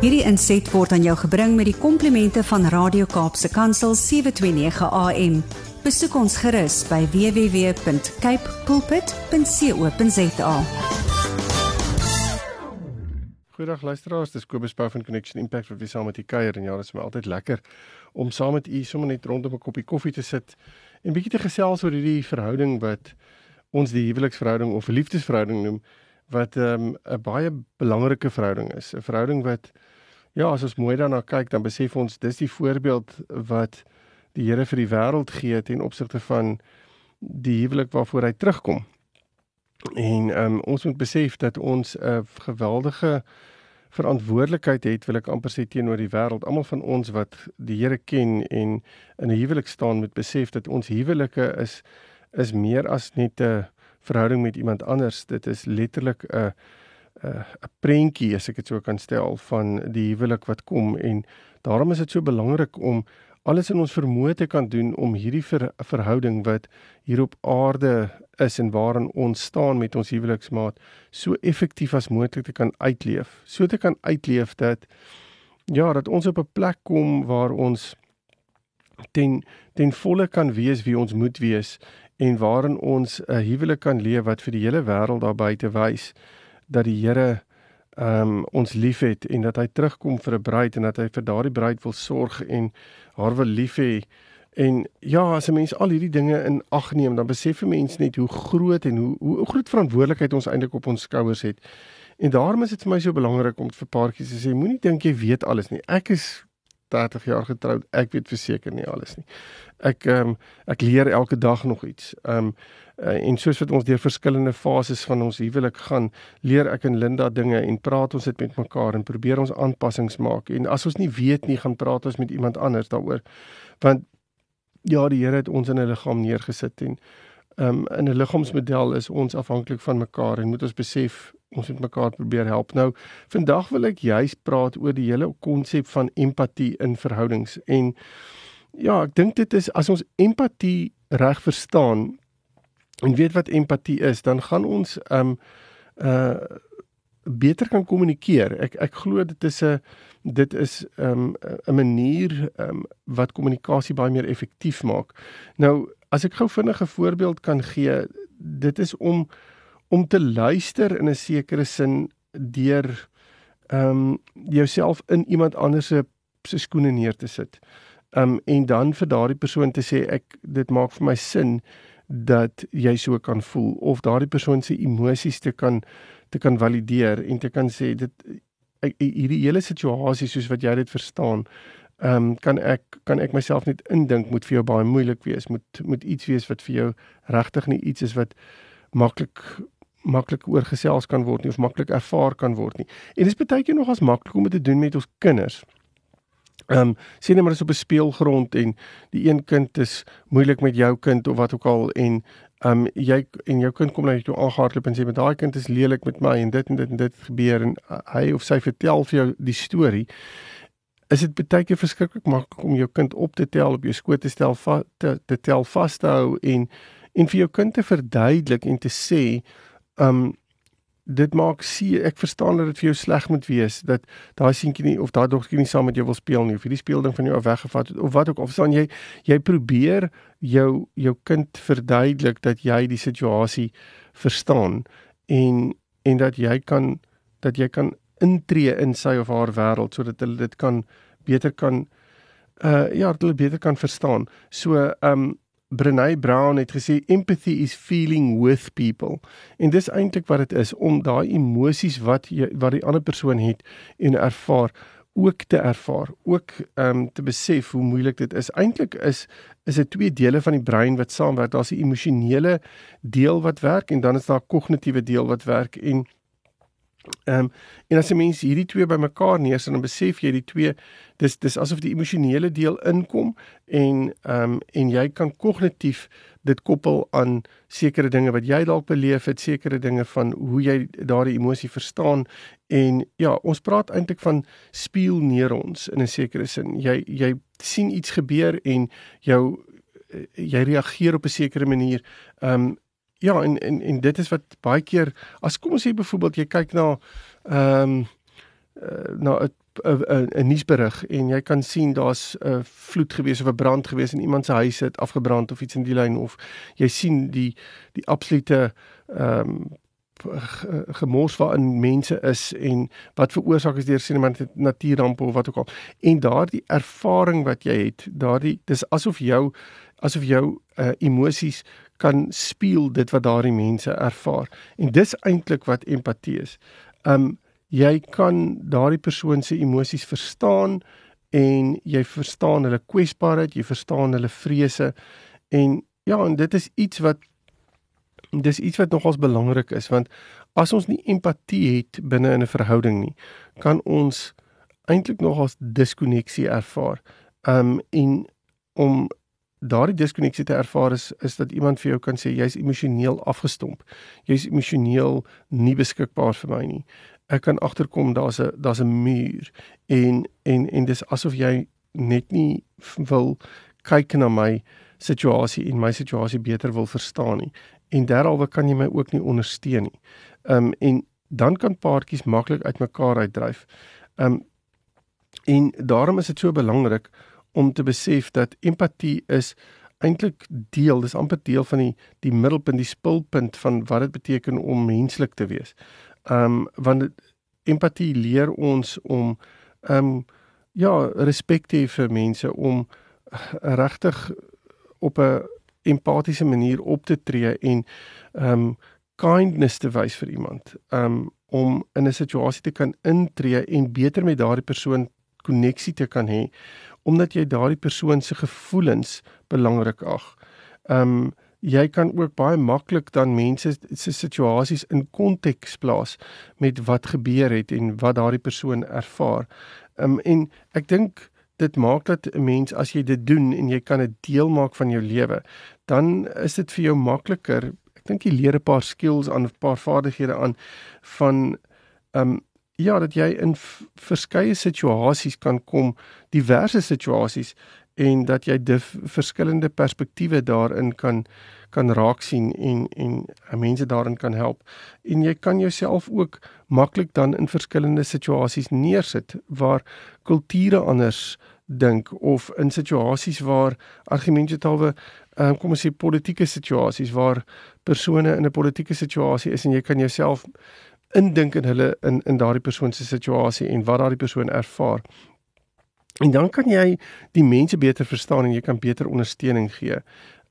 Hierdie inset word aan jou gebring met die komplimente van Radio Kaapse Kansel 729 AM. Besoek ons gerus by www.cape pulpit.co.za. Goeiedag luisteraars, dis Kobus Pau van Connection Impact wat weer saam met u kuier en ja, dit is my altyd lekker om saam met u sommer net rondom 'n koppie koffie te sit en bietjie te gesels oor hierdie verhouding wat ons die huweliksverhouding of liefdesverhouding noem wat ehm, 'n um, baie belangrike verhouding is, 'n verhouding wat ja, as ons mooi daarna kyk, dan besef ons dis die voorbeeld wat die Here vir die wêreld gee ten opsigte van die huwelik waarvoor hy terugkom. En ehm um, ons moet besef dat ons 'n geweldige verantwoordelikheid het, wil ek amper sê teenoor die wêreld. Almal van ons wat die Here ken en in 'n huwelik staan, moet besef dat ons huwelike is is meer as net 'n verhouding met iemand anders. Dit is letterlik 'n 'n 'n prentjie as ek dit so kan stel van die huwelik wat kom en daarom is dit so belangrik om alles in ons vermoë te kan doen om hierdie ver, verhouding wat hier op aarde is en waarin ons staan met ons huweliksmaat so effektief as moontlik te kan uitleef. So te kan uitleef dat ja, dat ons op 'n plek kom waar ons ten ten volle kan wees wie ons moet wees en waarin ons 'n huwelik kan leef wat vir die hele wêreld daar buite wys dat die Here ehm um, ons liefhet en dat hy terugkom vir 'n bruid en dat hy vir daardie bruid wil sorg en haar wil lief hê. En ja, as 'n mens al hierdie dinge in ag neem, dan besef 'n mens net hoe groot en hoe hoe groot verantwoordelikheid ons eintlik op ons skouers het. En daarom is dit vir my so belangrik om vir paartjies te sê, moenie dink jy weet alles nie. Ek is 30 jaar getroud. Ek weet verseker nie alles nie. Ek ehm um, ek leer elke dag nog iets. Ehm um, en soos wat ons deur verskillende fases van ons huwelik gaan, leer ek en Linda dinge en praat ons dit met mekaar en probeer ons aanpassings maak. En as ons nie weet nie, gaan praat ons met iemand anders daaroor. Want ja, die Here het ons in 'n liggaam neergesit en ehm um, in 'n liggaamsmodel is ons afhanklik van mekaar en moet ons besef ons moet mekaar probeer help. Nou, vandag wil ek juist praat oor die hele konsep van empatie in verhoudings en ja, ek dink dit is as ons empatie reg verstaan en weet wat empatie is, dan gaan ons um uh beter kan kommunikeer. Ek ek glo dit is 'n dit is um 'n manier um wat kommunikasie baie meer effektief maak. Nou, as ek gou vinnig 'n voorbeeld kan gee, dit is om om te luister in 'n sekere sin deur ehm um, jouself in iemand anders se se skoene neer te sit. Ehm um, en dan vir daardie persoon te sê ek dit maak vir my sin dat jy so kan voel of daardie persoon se emosies te kan te kan valideer en te kan sê dit hierdie hele situasie soos wat jy dit verstaan ehm um, kan ek kan ek myself net indink moet vir jou baie moeilik wees moet moet iets wees wat vir jou regtig nie iets is wat maklik maklik oorgesels kan word nie of maklik ervaar kan word nie. En dit is baie keer nog as maklik om dit te doen met ons kinders. Ehm um, sien net maar as op 'n speelgrond en die een kind is moeilik met jou kind of wat ook al en ehm um, jy en jou kind kom na jou toe aangehardloop en sê met daai kind is lelik met my en dit en dit en dit gebeur en uh, hy of sy vertel vir jou die storie is dit baie keer verskriklik maklik om jou kind op te tel op jou skoot te stel te, te tel vas te hou en en vir jou kind te verduidelik en te sê um dit maak sie ek verstaan dat dit vir jou sleg moet wees dat daai seentjie nie of daai dogtertjie nie saam met jou wil speel nie of hierdie speelding van jou af weggevat het of wat ook of staan jy jy probeer jou jou kind verduidelik dat jy die situasie verstaan en en dat jy kan dat jy kan intree in sy of haar wêreld sodat hulle dit kan beter kan uh ja, hulle beter kan verstaan. So um Brené Brown het gesê empathy is feeling with people. En dis eintlik wat dit is om daai emosies wat jy wat die ander persoon het en ervaar ook te ervaar, ook ehm um, te besef hoe moeilik dit is. Eintlik is is dit twee dele van die brein wat saamwerk. Daar's 'n emosionele deel wat werk en dan is daar 'n kognitiewe deel wat werk en Ehm um, en as jy mens hierdie twee bymekaar neersit dan besef jy die twee dis dis asof die emosionele deel inkom en ehm um, en jy kan kognitief dit koppel aan sekere dinge wat jy dalk beleef het, sekere dinge van hoe jy daardie emosie verstaan en ja, ons praat eintlik van spieelneurons in 'n sekere sin. Jy jy sien iets gebeur en jou eh, jy reageer op 'n sekere manier. Ehm um, Ja, en en en dit is wat baie keer as kom ons sê byvoorbeeld jy kyk na ehm um, uh, na 'n 'n 'n nuusberig en jy kan sien daar's 'n vloed gewees of 'n brand gewees in iemand se huis het afgebrand of iets in die lyn of jy sien die die absolute ehm um, gemors waarin mense is en wat veroorsaak is deur sien iemand natuurrampe of wat ook al. En daardie ervaring wat jy het daardie dis asof jou asof jou uh, emosies kan speel dit wat daardie mense ervaar en dis eintlik wat empatie is. Um jy kan daardie persoon se emosies verstaan en jy verstaan hulle kwesbaarheid, jy verstaan hulle vrese en ja, en dit is iets wat dis iets wat nogals belangrik is want as ons nie empatie het binne in 'n verhouding nie, kan ons eintlik nogals diskonneksie ervaar. Um en om daardie diskonneksie te ervaar is is dat iemand vir jou kan sê jy's emosioneel afgestomp. Jy's emosioneel nie beskikbaar vir my nie. Ek kan agterkom daar's 'n daar's 'n muur en en en dis asof jy net nie wil kyk na my situasie en my situasie beter wil verstaan nie en derhalwe kan jy my ook nie ondersteun nie. Um en dan kan paartjies maklik uitmekaar uitdryf. Um en daarom is dit so belangrik om te besef dat empatie is eintlik deel, dis amper deel van die die middelpunt, die spulpunt van wat dit beteken om menslik te wees. Um want empatie leer ons om um ja, respek te hê vir mense om regtig op 'n empatiese manier op te tree en um kindness te wys vir iemand. Um om in 'n situasie te kan intree en beter met daardie persoon koneksie te kan hê omdat jy daardie persoon se gevoelens belangrik ag. Um jy kan ook baie maklik dan mense se situasies in konteks plaas met wat gebeur het en wat daardie persoon ervaar. Um en ek dink dit maak dat 'n mens as jy dit doen en jy kan dit deel maak van jou lewe, dan is dit vir jou makliker. Ek dink jy leer 'n paar skills aan 'n paar vaardighede aan van ehm um, ja, dat jy in verskeie situasies kan kom, diverse situasies en dat jy die verskillende perspektiewe daarin kan kan raak sien en en mense daarin kan help. En jy kan jouself ook maklik dan in verskillende situasies neersit waar kulture anders dink of in situasies waar argumente talwe um, kom ons sê politieke situasies waar persone in 'n politieke situasie is en jy kan jouself indink in hulle in in daardie persoon se situasie en wat daardie persoon ervaar. En dan kan jy die mense beter verstaan en jy kan beter ondersteuning gee.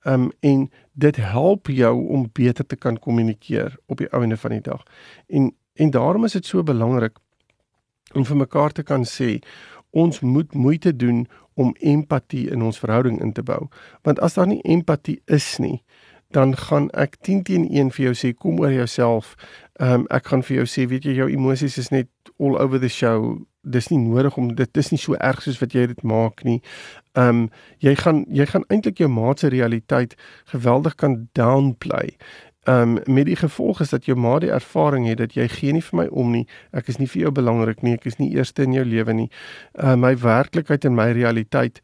Um en dit help jou om beter te kan kommunikeer op die einde van die dag. En en daarom is dit so belangrik om vir mekaar te kan sê ons moet moeite doen om empatie in ons verhouding in te bou. Want as daar nie empatie is nie, dan gaan ek 10 teen 1 vir jou sê kom oor jouself. Ehm um, ek gaan vir jou sê weet jy jou emosies is net all over the show. Dis nie nodig om dit is nie so erg soos wat jy dit maak nie. Ehm um, jy gaan jy gaan eintlik jou maat se realiteit geweldig kan downplay Ehm um, met die gevolg is dat jou ma die ervaring het dat jy gee nie vir my om nie. Ek is nie vir jou belangrik nie. Ek is nie eerste in jou lewe nie. Uh my werklikheid en my realiteit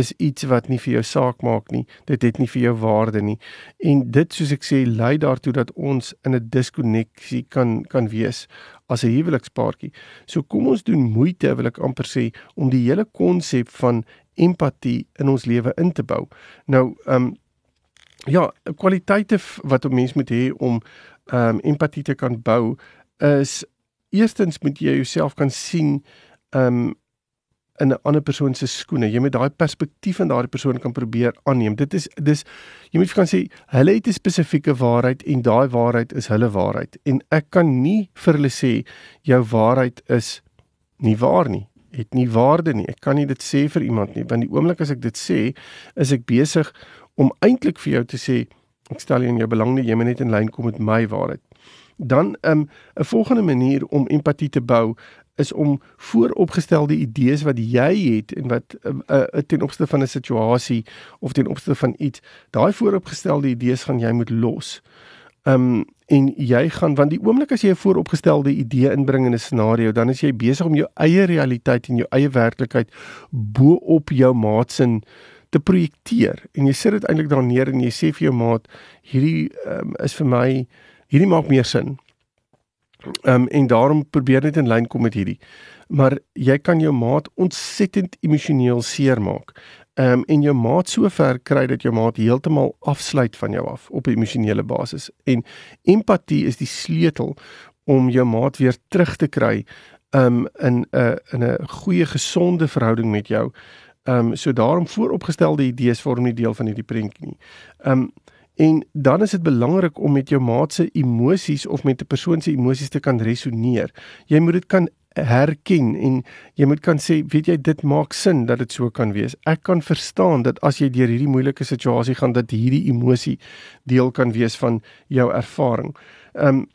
is iets wat nie vir jou saak maak nie. Dit het nie vir jou waarde nie. En dit soos ek sê lei daartoe dat ons in 'n diskonneksie kan kan wees as 'n huwelikspaartjie. So kom ons doen moeite, wil ek amper sê, om die hele konsep van empatie in ons lewe in te bou. Nou, ehm um, ja, kwaliteite wat 'n mens moet hê om ehm um, empatie te kan bou is eerstens moet jy jouself kan sien ehm um, in 'n ander persoon se skoene. Jy moet daai perspektief van daardie persoon kan probeer aanneem. Dit is dis jy moet kan sê hulle het 'n spesifieke waarheid en daai waarheid is hulle waarheid en ek kan nie vir hulle sê jou waarheid is nie waar nie het nie waarde nie. Ek kan nie dit sê vir iemand nie want die oomblik as ek dit sê, is ek besig om eintlik vir jou te sê ek stel in jou belang nie jy moet net in lyn kom met my waarheid. Dan ehm, 'n um, volgende manier om empatie te bou is om vooropgestelde idees wat jy het en wat uh, uh, ten opsigte van 'n situasie of ten opsigte van iets, daai vooropgestelde idees gaan jy moet los. Ehm um, en jy gaan want die oomblik as jy 'n vooropgestelde idee inbring in 'n scenario, dan is jy besig om jou eie realiteit en jou eie werklikheid bo op jou maat se te projekteer en jy sit dit eintlik daar neer en jy sê vir jou maat hierdie um, is vir my hierdie maak meer sin. Ehm um, en daarom probeer net in lyn kom met hierdie. Maar jy kan jou maat ontsettend emosioneel seermaak. Ehm um, en jou maat so ver kry dat jou maat heeltemal afsluit van jou af op 'n emosionele basis. En empatie is die sleutel om jou maat weer terug te kry um in 'n in 'n goeie gesonde verhouding met jou. Um so daarom vooropgestelde idees vorm nie deel van hierdie prentjie nie. Um en dan is dit belangrik om met jou maat se emosies of met 'n persoon se emosies te kan resoneer. Jy moet dit kan herken en jy moet kan sê, weet jy, dit maak sin dat dit so kan wees. Ek kan verstaan dat as jy deur hierdie moeilike situasie gaan dat hierdie emosie deel kan wees van jou ervaring. Um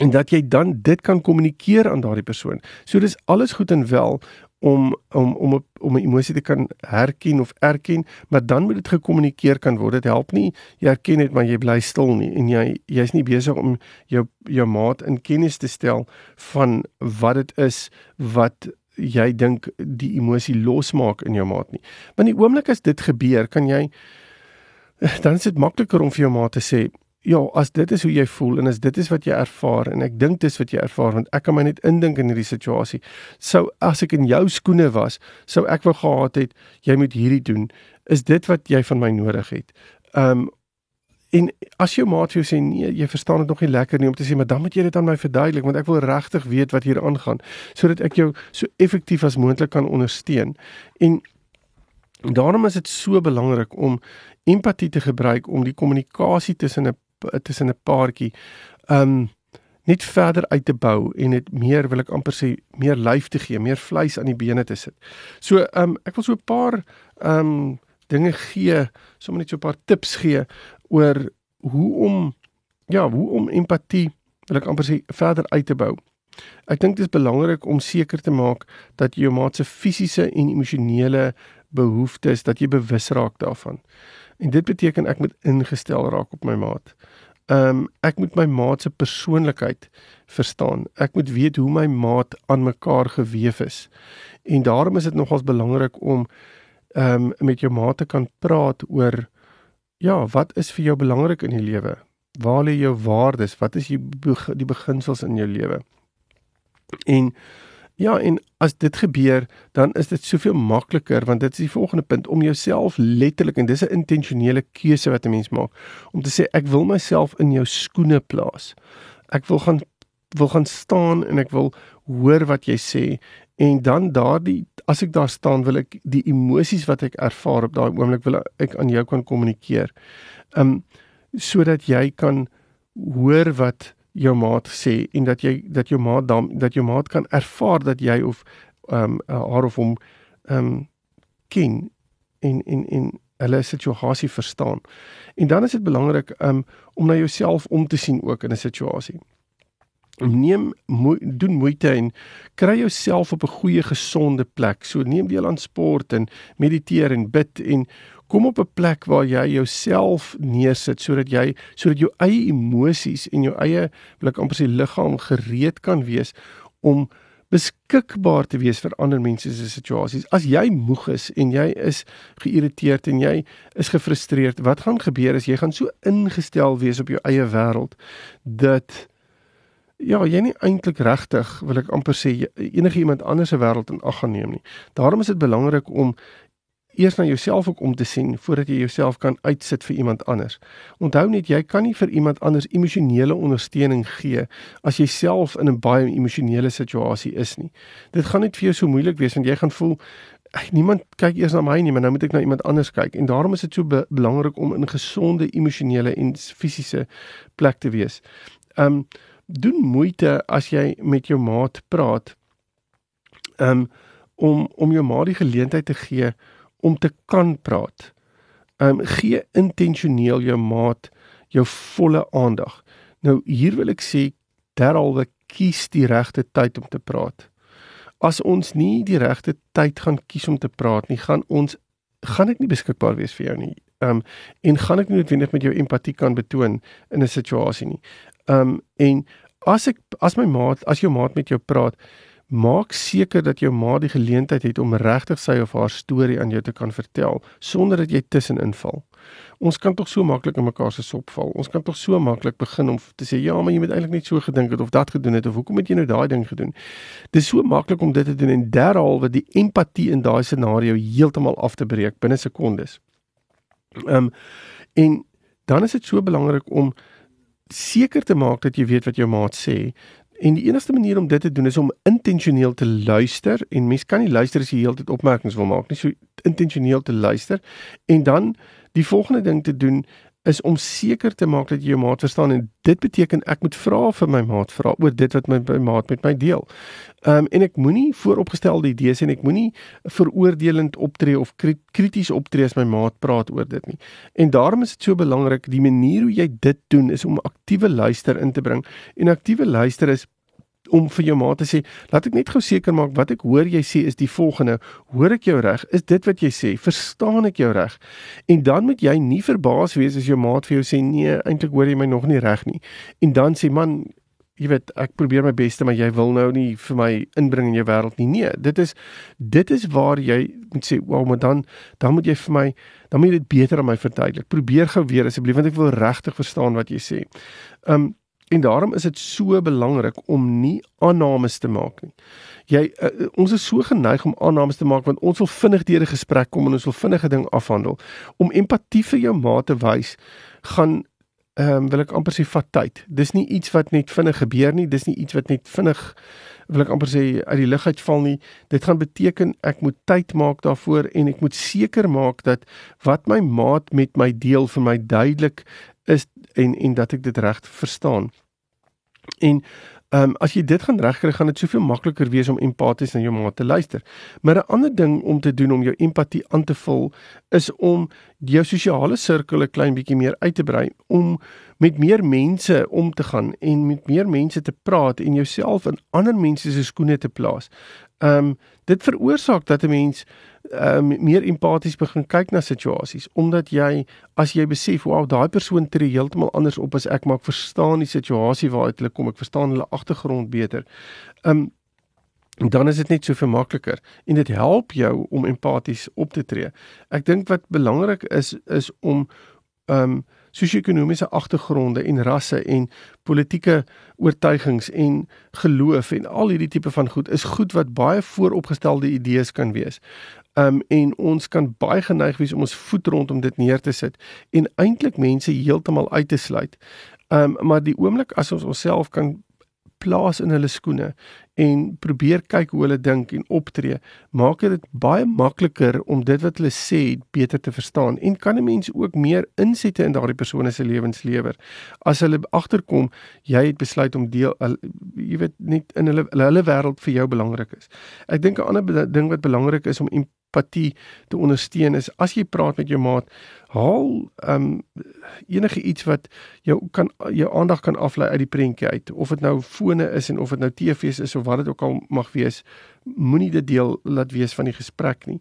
en dat jy dan dit kan kommunikeer aan daardie persoon. So dis alles goed en wel om om om 'n om 'n emosie te kan herken of erken, maar dan moet dit gekommunikeer kan word. Dit help nie jy erken dit maar jy bly stil nie en jy jy's nie besig om jou jou maat in kennis te stel van wat dit is wat jy dink die emosie losmaak in jou maat nie. Want die oomblik as dit gebeur, kan jy dan is dit makliker om vir jou maat te sê ja, as dit is hoe jy voel en as dit is wat jy ervaar en ek dink dis wat jy ervaar want ek kan my net indink in hierdie situasie. Sou as ek in jou skoene was, sou ek wou gehad het jy moet hierdie doen. Is dit wat jy van my nodig het? Um en as jou maat jou sê nee, jy verstaan dit nog nie lekker nie om te sê maar dan moet jy dit aan my verduidelik want ek wil regtig weet wat hier aangaan sodat ek jou so effektief as moontlik kan ondersteun. En daarom is dit so belangrik om empatie te gebruik om die kommunikasie tussen 'n tussen 'n paartjie um net verder uit te bou en dit meer wil ek amper sê meer lyf te gee, meer vleis aan die bene te sit. So um ek wil so 'n paar um dinge gee, sommer net so 'n paar tips gee oor hoe om ja, hoe om empatie wil ek amper sê verder uit te bou. Ek dink dit is belangrik om seker te maak dat jy jou maat se fisiese en emosionele behoeftes dat jy bewus raak daarvan. En dit beteken ek moet ingestel raak op my maat. Ehm um, ek moet my maat se persoonlikheid verstaan. Ek moet weet hoe my maat aan mekaar gewewe is. En daarom is dit nogals belangrik om ehm um, met jou maat te kan praat oor ja, wat is vir jou belangrik in die lewe? Waar lê jou waardes? Wat is die die beginsels in jou lewe? En Ja, en as dit gebeur, dan is dit soveel makliker want dit is die volgende punt om jouself letterlik en dis 'n intentionele keuse wat 'n mens maak om te sê ek wil myself in jou skoene plaas. Ek wil gaan wil gaan staan en ek wil hoor wat jy sê en dan daardie as ek daar staan wil ek die emosies wat ek ervaar op daai oomblik wil ek aan jou kan kommunikeer. Um sodat jy kan hoor wat jou maat sê en dat jy dat jou maat dan dat jou maat kan ervaar dat jy of ehm um, haar of hom ehm um, ken en en en hulle situasie verstaan. En dan is dit belangrik um, om na jouself om te sien ook in 'n situasie. Neem moe, doen moeite en kry jouself op 'n goeie gesonde plek. So neem deel aan sport en mediteer en bid en kom op 'n plek waar jy jouself neersit sodat jy sodat jou eie emosies en jou eie wil ek amper sê liggaam gereed kan wees om beskikbaar te wees vir ander mense se situasies. As jy moeg is en jy is geïrriteerd en jy is gefrustreerd, wat gaan gebeur as jy gaan so ingestel wees op jou eie wêreld dat ja, jy nie eintlik regtig wil ek amper sê enige iemand anders se wêreld in ag gaan neem nie. Daarom is dit belangrik om eers na jouself ook om te sien voordat jy jouself kan uitsit vir iemand anders. Onthou net jy kan nie vir iemand anders emosionele ondersteuning gee as jy self in 'n baie emosionele situasie is nie. Dit gaan net vir jou so moeilik wees want jy gaan voel ek niemand kyk eers na my nie, maar nou moet ek na iemand anders kyk. En daarom is dit so be belangrik om in gesonde emosionele en fisiese plek te wees. Um doen moeite as jy met jou maat praat. Um om om jou maat die geleentheid te gee om te kan praat. Ehm um, gee intentioneel jou maat jou volle aandag. Nou hier wil ek sê derhalwe kies die regte tyd om te praat. As ons nie die regte tyd gaan kies om te praat nie, gaan ons gaan ek nie beskikbaar wees vir jou nie. Ehm um, en gaan ek nie noodwendig met jou empatie kan betoon in 'n situasie nie. Ehm um, en as ek as my maat, as jou maat met jou praat, Maak seker dat jou ma die geleentheid het om regtig sy of haar storie aan jou te kan vertel sonder dat jy tussenin val. Ons kan tog so maklik in mekaar se sop val. Ons kan tog so maklik begin om te sê ja, maar jy moet eintlik net so gedink het of dat gedoen het of hoekom het jy nou daai ding gedoen? Dis so maklik om dit te doen en derhalwe die empatie in daai scenario heeltemal af te breek binne sekondes. Ehm um, en dan is dit so belangrik om seker te maak dat jy weet wat jou maat sê. En die enigste manier om dit te doen is om intentioneel te luister en mens kan nie luister as jy heeltyd opmerkings wil maak nie. So intentioneel te luister en dan die volgende ding te doen is om seker te maak dat jy jou maat verstaan en dit beteken ek moet vra vir my maat vra oor dit wat my, my maat met my deel. Ehm um, en ek moenie vooropgestelde idees en ek moenie veroordelend optree of krities optree as my maat praat oor dit nie. En daarom is dit so belangrik die manier hoe jy dit doen is om aktiewe luister in te bring. En aktiewe luister is om vir jou ma te sê, laat ek net gou seker maak wat ek hoor jy sê is die volgende. Hoor ek jou reg? Is dit wat jy sê? Verstaan ek jou reg? En dan moet jy nie verbaas wees as jou maat vir jou sê nee, eintlik hoor jy my nog nie reg nie. En dan sê man, jy weet, ek probeer my beste, maar jy wil nou nie vir my inbring in jou wêreld nie. Nee, dit is dit is waar jy moet sê, "Wow, maar dan dan moet jy vir my dan moet jy dit beter aan my verduidelik. Probeer gou weer asseblief want ek wil regtig verstaan wat jy sê." Um En daarom is dit so belangrik om nie aannames te maak nie. Jy uh, ons is so geneig om aannames te maak want ons wil vinnig deur 'n gesprek kom en ons wil vinnige ding afhandel. Om empatie vir jou maat te wys gaan ehm um, wil ek amper sê vat tyd. Dis nie iets wat net vinnig gebeur nie, dis nie iets wat net vinnig wil ek amper sê uit die lug uitval nie. Dit gaan beteken ek moet tyd maak daarvoor en ek moet seker maak dat wat my maat met my deel vir my duidelik is en en dat ek dit reg verstaan. En ehm um, as jy dit gaan regkry, gaan dit soveel makliker wees om empaties na jou maat te luister. Maar 'n ander ding om te doen om jou empatie aan te vul is om jou sosiale sirkel 'n klein bietjie meer uit te brei, om met meer mense om te gaan en met meer mense te praat en jouself in ander mense se skoene te plaas. Ehm um, dit veroorsaak dat 'n mens um, meer empaties begin kyk na situasies omdat jy as jy besef wow daai persoon tree heeltemal anders op as ek maar ek verstaan die situasie waaruit hulle kom ek verstaan hulle agtergrond beter. Um dan is dit net so vermakliker en dit help jou om empaties op te tree. Ek dink wat belangrik is is om um sosio-ekonomiese agtergronde en rasse en politieke oortuigings en geloof en al hierdie tipe van goed is goed wat baie vooropgestelde idees kan wees. Um en ons kan baie geneig wees om ons voet rondom dit neer te sit en eintlik mense heeltemal uit te sluit. Um maar die oomblik as ons onsself kan plaas in hulle skoene en probeer kyk hoe hulle dink en optree, maak dit baie makliker om dit wat hulle sê beter te verstaan en kan 'n mens ook meer insette in daardie persone se lewens lewer. As hulle agterkom jy het besluit om deel jy weet net in hulle hulle wêreld vir jou belangrik is. Ek dink 'n ander ding wat belangrik is om empatie te ondersteun is as jy praat met jou maat, haal um enige iets wat jou kan jou aandag kan aflei uit die prentjie uit of dit nou fone is en of dit nou TV's is of wat dit ook al mag wees, moenie dit deel laat wees van die gesprek nie.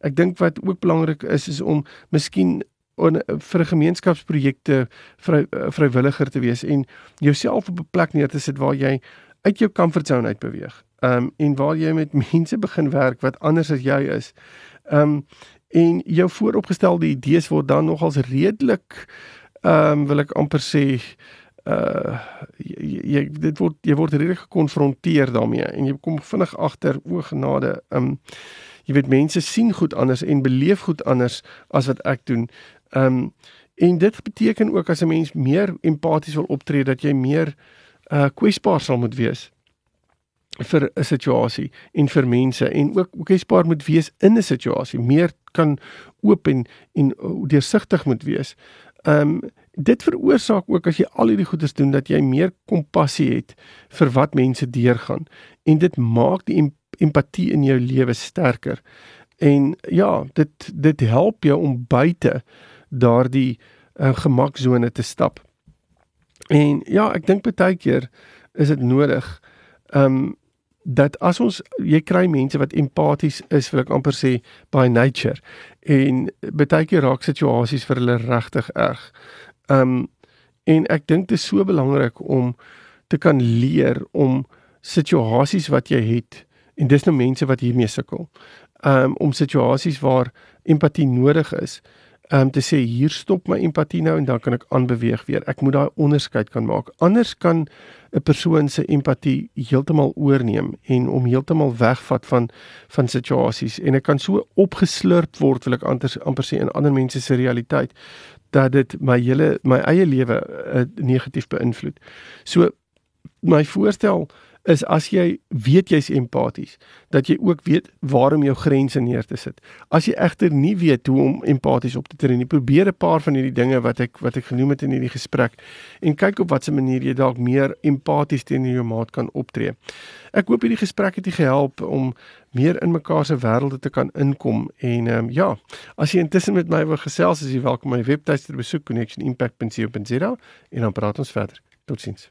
Ek dink wat ook belangrik is is om miskien on, vir gemeenskapsprojekte vry, vrywilliger te wees en jouself op 'n plek neer te sit waar jy uit jou comfortzone uit beweeg um, en waar jy met mense begin werk wat anders as jy is. Um en jou vooropgestelde idees word dan nogals redelik um wil ek amper sê uh jy, jy dit word jy word redelik gekonfronteer daarmee en jy kom vinnig agter o genade um jy weet mense sien goed anders en beleef goed anders as wat ek doen. Um en dit beteken ook as 'n mens meer empaties wil optree dat jy meer uh kwesbaar sal moet wees vir 'n situasie en vir mense en ook kwesbaar moet wees in 'n situasie, meer kan oop en en deursigtig moet wees. Ehm um, dit veroorsaak ook as jy al hierdie goeders doen dat jy meer kompassie het vir wat mense deurgaan en dit maak die empatie in jou lewe sterker. En ja, dit dit help jou om buite daardie uh, gemaksone te stap. En ja, ek dink baie keer is dit nodig um, dat as ons jy kry mense wat empaties is, wil ek amper sê by nature en baie keer raak situasies vir hulle regtig erg. Um en ek dink dit is so belangrik om te kan leer om situasies wat jy het en dis nou mense wat hiermee sukkel. Um om situasies waar empatie nodig is, um te sê hier stop my empatie nou en dan kan ek aanbeweeg weer. Ek moet daai onderskeid kan maak. Anders kan 'n persoon se empatie heeltemal oorneem en om heeltemal wegvat van van situasies en ek kan so opgeslurp word wil ek anders amper sê in ander mense se realiteit dat dit my hele my eie lewe uh, negatief beïnvloed. So my voorstel is as jy weet jy's empaties, dat jy ook weet waar om jou grense neer te sit. As jy egter nie weet hoe om empaties op te tree nie, probeer 'n paar van hierdie dinge wat ek wat ek genoem het in hierdie gesprek en kyk op watter manier jy dalk meer empaties teenoor jou maat kan optree. Ek hoop hierdie gesprek het jou gehelp om meer in mekaar se wêrelde te kan inkom en ehm um, ja, as jy intussen met my wil gesels, is jy welkom my webtuiste besoek connectionimpact.co.za en dan praat ons verder. Totsiens.